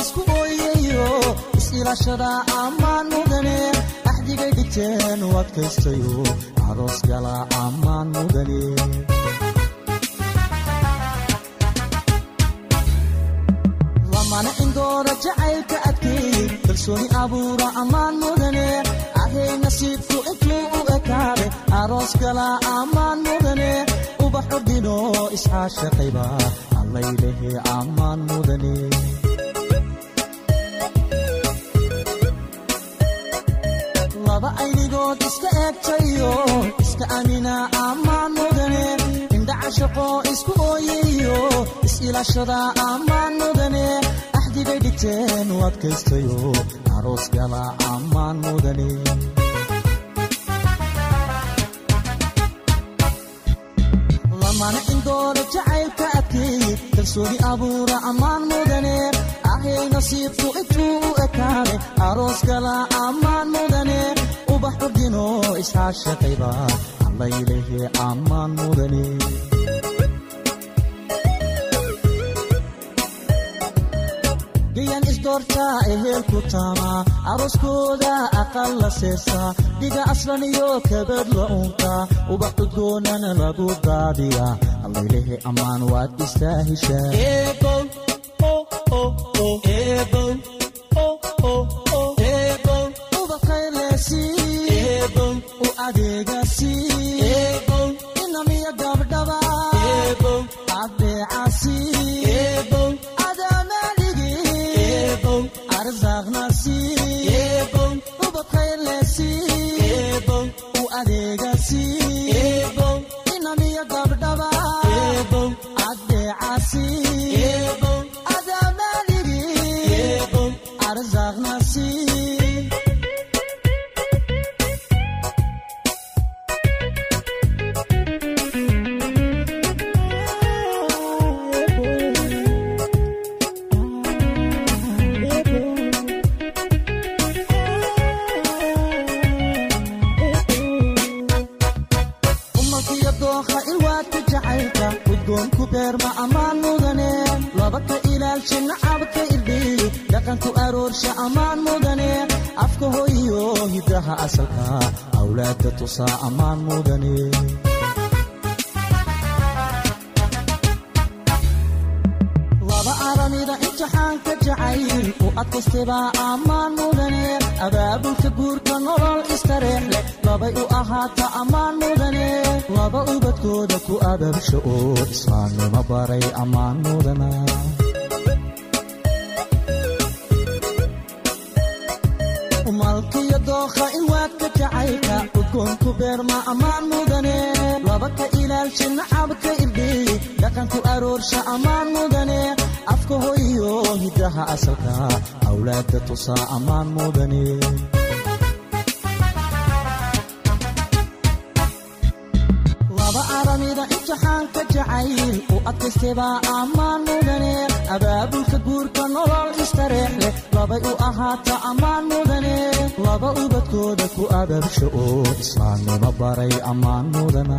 isku ooyayo is-ilaashada ammaan mudane axdigay dhigteen u adkaystayo aroos gala ammaan mudane lamana jacaylka adkeey kalsooni abuura ammaan mudane ahay nasiibku intuu u ekaade aroos gala ammaan mudane ubaxu dhino isxaashaqayba allaylehe ammaan mudane laba aynigood iska eegtayo iska amina ammaan mudane indhacashaqo isku ooyayo is-ilaashada ammaan mudane axdigay dhigteen u adkaystayo aroos gala ammaan mudane lamana indoora jacaylka adkeey kalsooni abuura ammaan mudane ahay nasiibku intuu u ekaade aroos gala ammaan mudane ubax udhino isxaashaqayba allaylehe ammaan mudane gayan isdoortaa ehelku taama arooskooda aqal la seesa dhiga aslan iyo kabad la unka ubax udgoonana lagu daadiya allaylehe ammaan waad istaahishaa ubaqaylesi aramida imtixaanka jacayl u adkaystebaa ammaan mudane abaabulka guurka nolol istareex leh labay u ahaata ammaan mudane laba ubadkooda ku ababsha oo islaamnimo baray ammaan mudana umalkiyo dookha ilwaadka jacaylka udgoonku beerma ammaan mudane laba ka ilaalsha nacabka irdhiy dhaqanku aroorsha ammaan mudane afka hoyiyo hidaha asalka awlaadda tusaa ammaan mudane laba aramida imtixaanka jacayl u adkaystebaa ammaan mudane abaabulka guurka nolol istareex leh labay u ahaata ammaan mudane laba ubadkooda ku ababsha oo islaamnimo baray ammaan mudana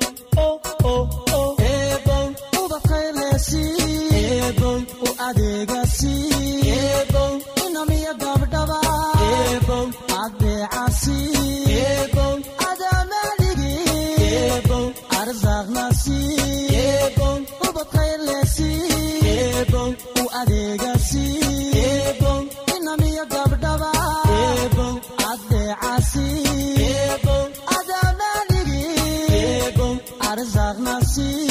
eebow arsaaqnasi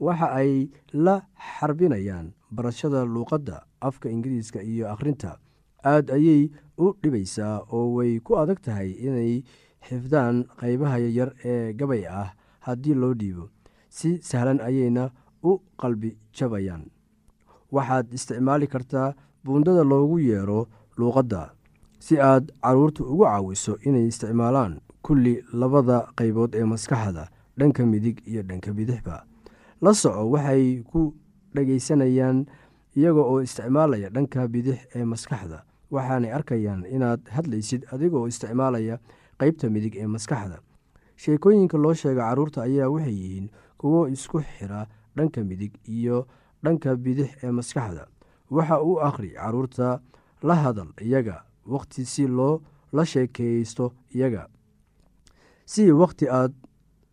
waxa ay la xarbinayaan barashada luuqadda afka ingiriiska iyo akhrinta. Aad ayay u dhibaysaa oo way ku adag tahay inay xifdaan qaybaha yaryar ee gabay ah haddii loo dhiibo. Si sahlan ayayna u qalbi jabayaan. Waxaad isticmaali kartaa buundada loogu yeero luuqadda si aad carruurta ugu caawiso inay isticmaalaan kulli labada qaybood ee maskaxda dhanka midig iyo dhanka bidixba la soco waxay ku dhagaysanayaan iyaga oo isticmaalaya dhanka bidix ee maskaxda. Waxaanay arkayaan inaad hadlaysid adigoo isticmaalaya qeybta midig ee maskaxda. Sheekooyinka loo sheega carruurta ayaa waxay yihiin kuwo isku xira dhanka midig iyo dhanka bidix ee maskaxda. Waxa uu akhri carruurta la hadal iyaga wakhti si loo la sheekeysto iyaga. Si wakhti aad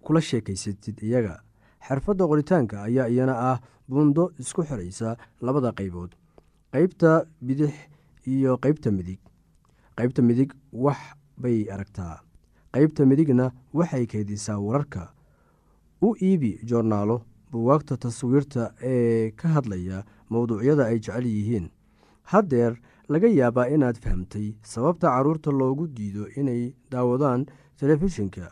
kula sheekaysatid iyaga xirfadda qoritaanka ayaa iyana ah buundo isku xiraysa labada qaybood qeybta bidix iyo qeybta midig. Qeybta midig wax bay aragtaa qeybta midigna waxay keydisaa wararka. U iibi joornaalo buwaagta taswiirta ee ka hadlaya mowduucyada ay jecel yihiin. Haddeer laga yaabaa inaad fahamtay sababta carruurta loogu diido inay daawadaan telefishinka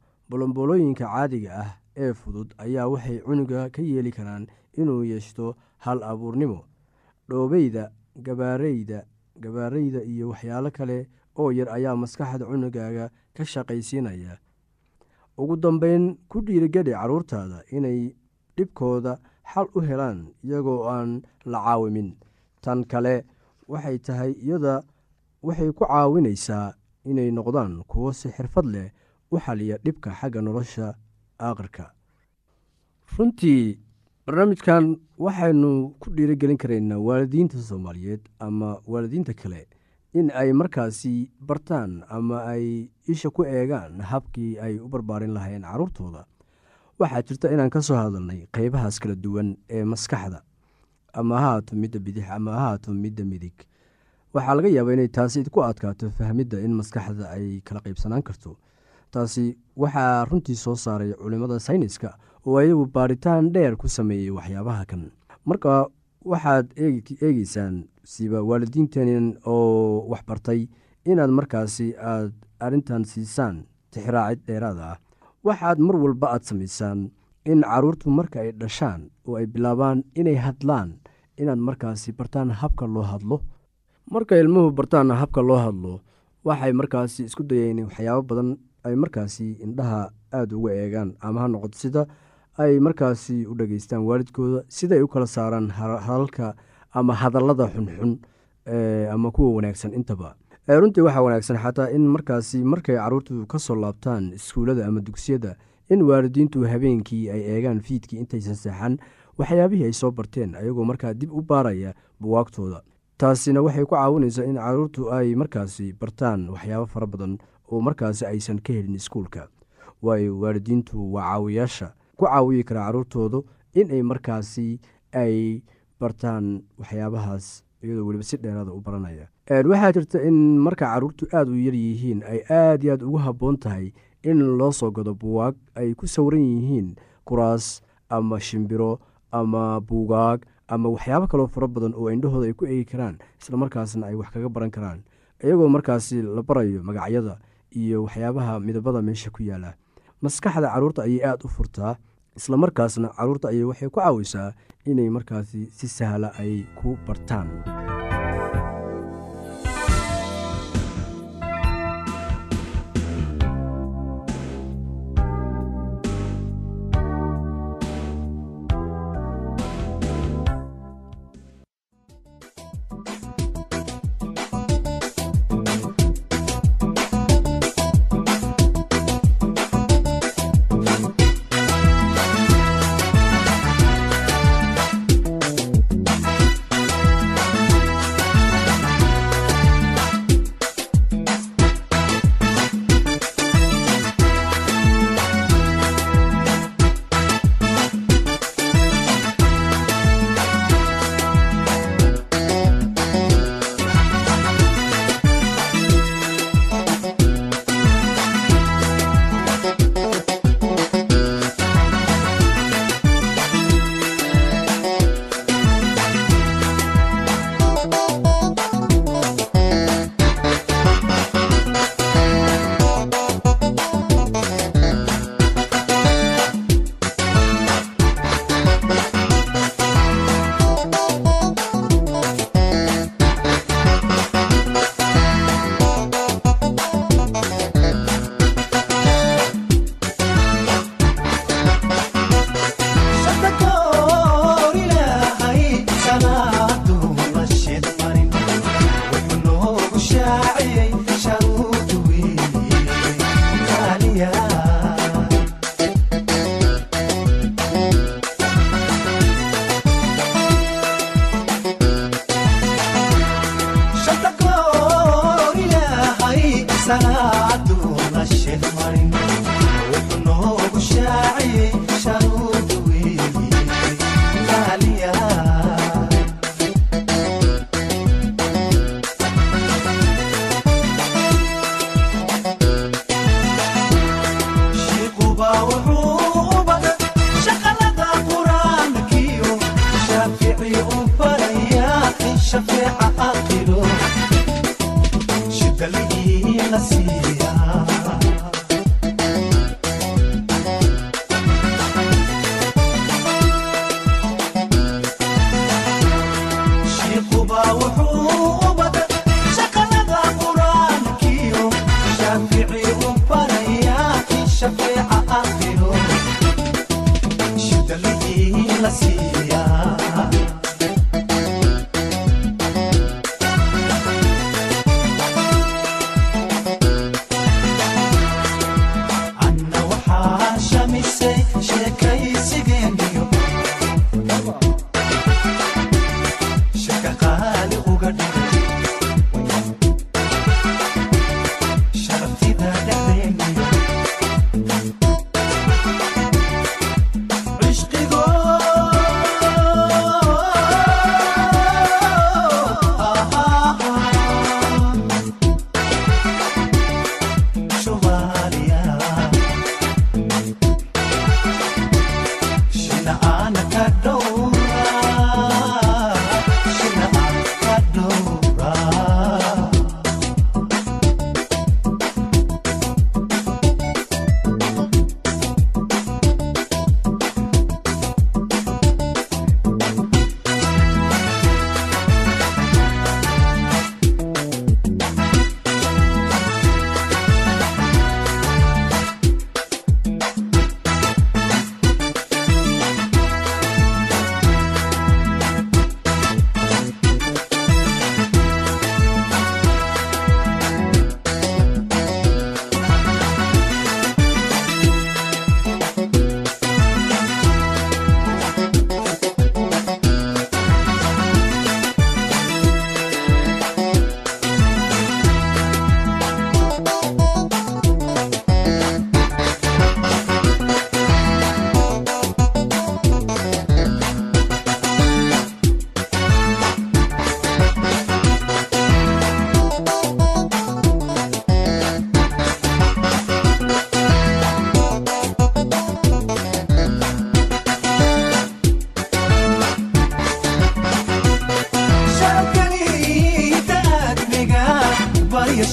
bolomboolooyinka caadiga ah ee fudud ayaa waxay cunuga ka yeeli karaan inuu yeeshto hal abuurnimo dhoobeyda gabaareyda gabaareyda iyo waxyaalo kale oo yar ayaa maskaxda cunugaaga ka shaqaysiinaya. Ugu dambeyn ku dhiirigeli carruurtaada inay dhibkooda xal u helaan iyagoo aan la caawimin. Tan kale waxay tahay iyada waxay ku caawinaysaa inay noqdaan kuwo si xirfad leh u xaliya dhibka xagga nolosha aakhirka runtii barnaamijkan waxaynu ku dhiirigelin karaynaa waalidiinta soomaaliyeed ama waalidiinta kale in ay markaasi bartaan ama ay isha ku eegaan habkii ay u barbaarin lahayn carruurtooda waxaa jirta inaan ka soo hadalnay qeybahaas kala duwan ee maskaxda. Ama ha haato midda bidix ama ha haato midda midig. Waxaa laga yaabaa inay taasi ku adkaato fahmidda in maskaxda ay kala qeybsanaan karto taasi waxaa runtii soo saaray culimmada sayniska oo ayagu baaritaan dheer ku sameeyey waxyaabaha kan. Marka waxaad eegeysaan siba waalidiinteen oo waxbartay inaad markaasi aad arrintan siisaan tixraacid dheeraada ah waxaad mar walba aad samaysaan in carruurtu marka ay dhashaan oo ay bilaabaan inay hadlaan inaad markaasi bartaan habka loo hadlo. Marka ilmuhu bartaan habka loo hadlo waxay markaasi isku dayeen waxyaabo badan ay markaasi indhaha aada uga eegaan ama ha noqoto sida ay markaasi u dhageystaan waalidkooda sida ay u kala saaraan hadalka ama hadallada xunxun ama kuwa wanaagsan intaba. Runtii waxaa wanaagsan xataa in markaasi markay carruurtu ka soo laabtaan iskuullada ama dugsiyada in waalidiintu habeenkii ay eegaan fiidkii intaysan seexan waxyaabihii ay soo barteen ayagoo markaa dib u baaraya buwaagtooda. Taasina waxay ku caawinaysaa in carruurtu ay markaasi bartaan waxyaabo fara badan oo markaasi aysan ka helin iskuulka. Waayo waalidiintu waa caawiyaasha ku caawiyi karaa carruurtoodu inay markaasi ay bartaan waxyaabahaas iyadoo weliba si dheeraada u baranaya. Waxaa jirta in marka carruurtu aada u yar yihiin ay aada iyo aad ugu habboon tahay in loo soo gado buwaag ay ku sawiran yihiin kuraas ama shimbiro ama buugaag ama waxyaabo kaloo fara badan oo indhahooda ay ku eegi karaan isla markaasna ay wax kaga baran karaan. Iyagoo markaasi la barayo magacyada iyo waxyaabaha midabada meesha ku yaalla. Maskaxda carruurta ayay aada u furtaa isla markaasna carruurta ayay waxay ku caawisaa inay markaasi si sahla ay ku bartaan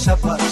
chapa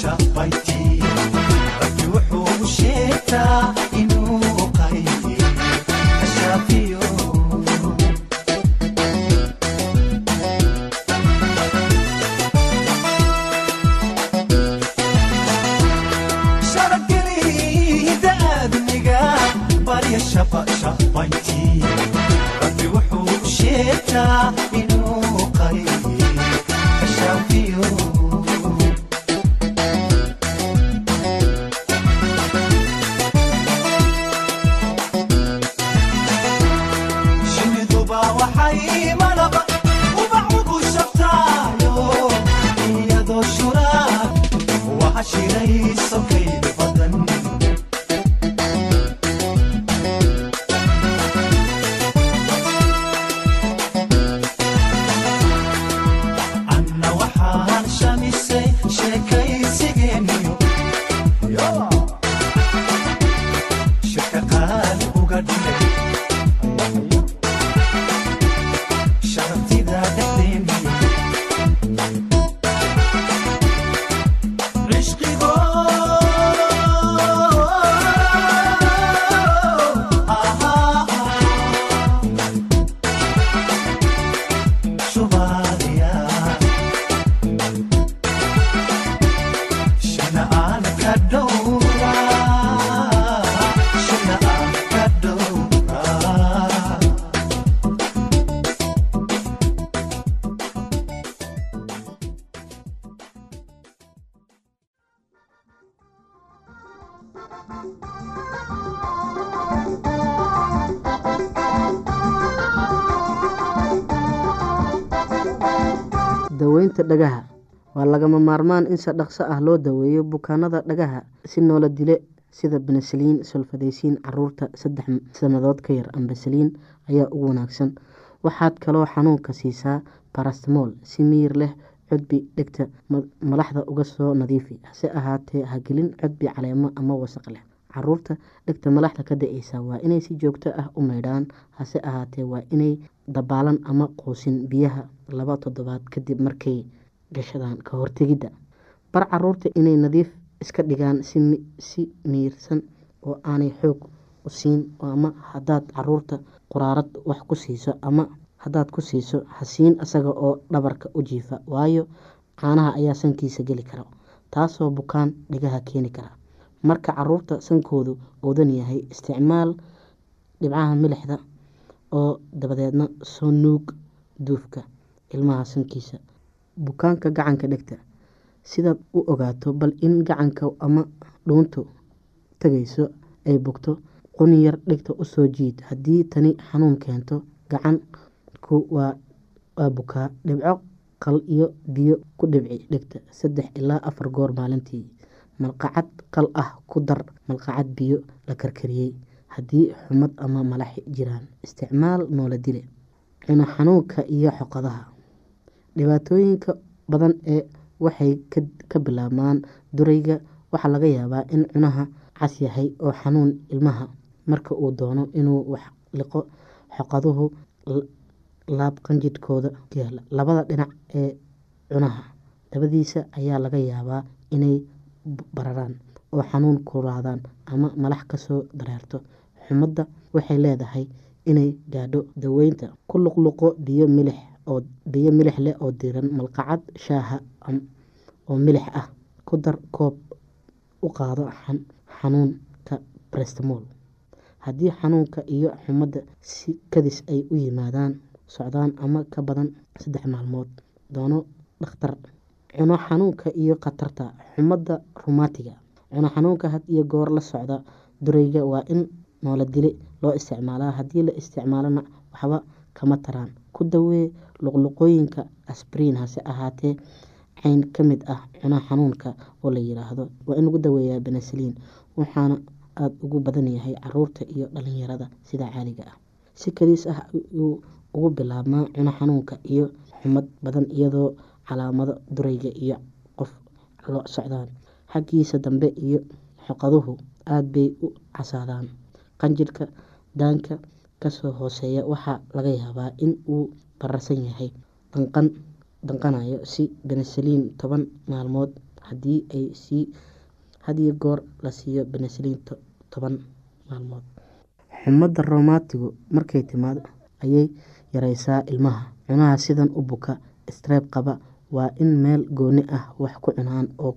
daweynta dhagaha waa lagama maarmaan in si dhaqso ah loo daweeyo bukaanada dhagaha si noola dile sida benesaliin solfadeysiin carruurta saddex sannadood ka yar ambasaliin ayaa ugu wanaagsan. Waxaad kaloo xanuunka siisaa barastmool si miyir leh cudbi dhegta ma- malaxda uga soo nadiifi. Hase ahaatee ha gelin cudbi caleemo ama wasaq leh. Caruurta dhegta malaxda ka da'eysa waa inay si joogto ah u maydhaan hase ahaatee waa inay dabaalan ama quusin biyaha laba toddobaad kadib markay gashadaan ka hortegidda bar carruurta inay nadiif iska dhigaan si mi- si miirsan oo aanay xoog u siin ama haddaad carruurta quraarad wax ku siiso ama haddaad ku siiso hasiin isaga oo dhabarka u jiifa waayo caanaha ayaa sankiisa geli kara taasoo bukaan dhigaha keeni kara. Marka carruurta sankoodu oodan yahay isticmaal dhibcaha milixda oo dabadeedna soo nuug duufka ilmaha sankiisa. Bukaanka gacanka dhegta sidaad u ogaato bal in gacanka ama dhuuntu tagayso ay bugto quni yar dhegta u soo jiid. Haddii tani xanuun keento gacanku waa waa bukaa dhibco qal iyo biyo ku dhibci dhegta saddex ilaa afar goor maalintii. Malqacad qal ah ku dar malqacad biyo la karkariyey. Haddii xumad ama malax jiraan isticmaal noola dile. Cuno xanuunka iyo xoqadaha. Dhibaatooyinka badan ee waxay ka- bilaabmaan durayga waxaa laga yaabaa in cunaha cas yahay oo xanuun ilmaha. Marka uu doono inuu wax liqo xoqaduhu laab qanjidhkooda yaalla labada dhinac ee cunaha dabadiisa ayaa laga yaabaa inay bararaan oo xanuun kulaadaan ama malax ka soo dareerto xumadda waxay leedahay inay gaadho daweynta ku luqluqo biyo milix oo biyo milix leh oo diiran malqacad shaaha oo milix ah ku dar koob u qaado xan- xanuunka brestmol haddii xanuunka iyo xumadda si kadis ay u yimaadaan socdaan ama ka badan saddex maalmood. Doono dhakhtar cuno xanuunka iyo khatarta xumadda rumaatiga cuno xanuunka had iyo goor la socda durayga waa in noola dile loo isticmaalaa. Haddii la isticmaalona waxba kama taraan. Ku dawee luqluqooyinka asbriin hase ahaatee cayn ka mid ah cuno xanuunka oo la yiraahdo waa in lagu daweeyaa benesaliin waxaana aada ugu badan yahay carruurta iyo dhalinyarada sida caadiga ah. Si kadiis ah ayuu ugu bilaabmaa cuno xanuunka iyo xumad badan iyadoo calaamado durayga iyo qof lo socdaan. Xaggiisa dambe iyo xoqaduhu aada bay u casaadaan. Qanjirhka daanka ka soo hooseeya waxaa laga yaabaa in uu bararsan yahay danqan danqanayo si benesaliin toban maalmood haddii ay sii hadiyo goor la siiyo benesaliin to- toban maalmood. Xumadda romaatigu markay timaado ayay yareysaa ilmaha. Cunaha sidan u buka streeb qaba waa in meel gooni ah wax ku cunaan oo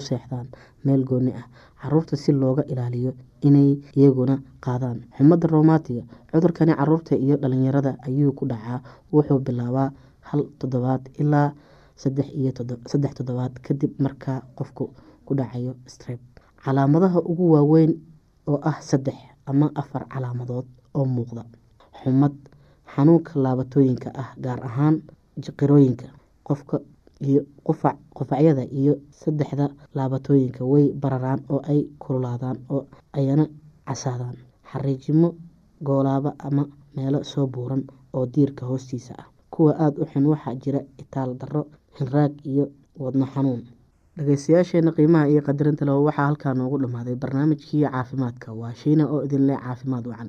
seexdaan meel gooni ah. Caruurta si looga ilaaliyo inay iyaguna qaadaan. Xumada roomatiga cudurkani carruurta iyo dhalinyarada ayuu ku dhacaa. Wuxuu bilaabaa hal toddobaad ilaa saddex iyo todo- saddex toddobaad kadib markaa qofku ku dhacayo strep. Calaamadaha ugu waaweyn oo ah saddex ama afar calaamadood oo muuqda. Xumad xanuunka laabatooyinka ah gaar ahaan jiqirooyinka qofka iyo qufac qufacyada iyo saddexda laabatooyinka way bararaan oo ay kululaadaan oo ayna casaadaan. Xariijimo goolaaba ama meelo soo buuran oo diirka hoostiisa ah. Kuwa aada u xun waxaa jira itaal darro hinraag iyo wadno xanuun dhageystayaasheena qiimaha iyo qadarinta leh waxaa halkaa noogu dhammaaday barnaamijkii caafimaadka. Waa shiina oo idin leh caafimaad wacan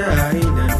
moogtahay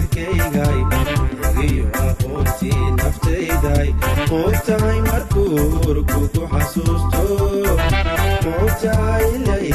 jidhkaygay ogiyo aqoontii naftayday. Moogtahay markuu urku ku xasuusto. Moogtahay inay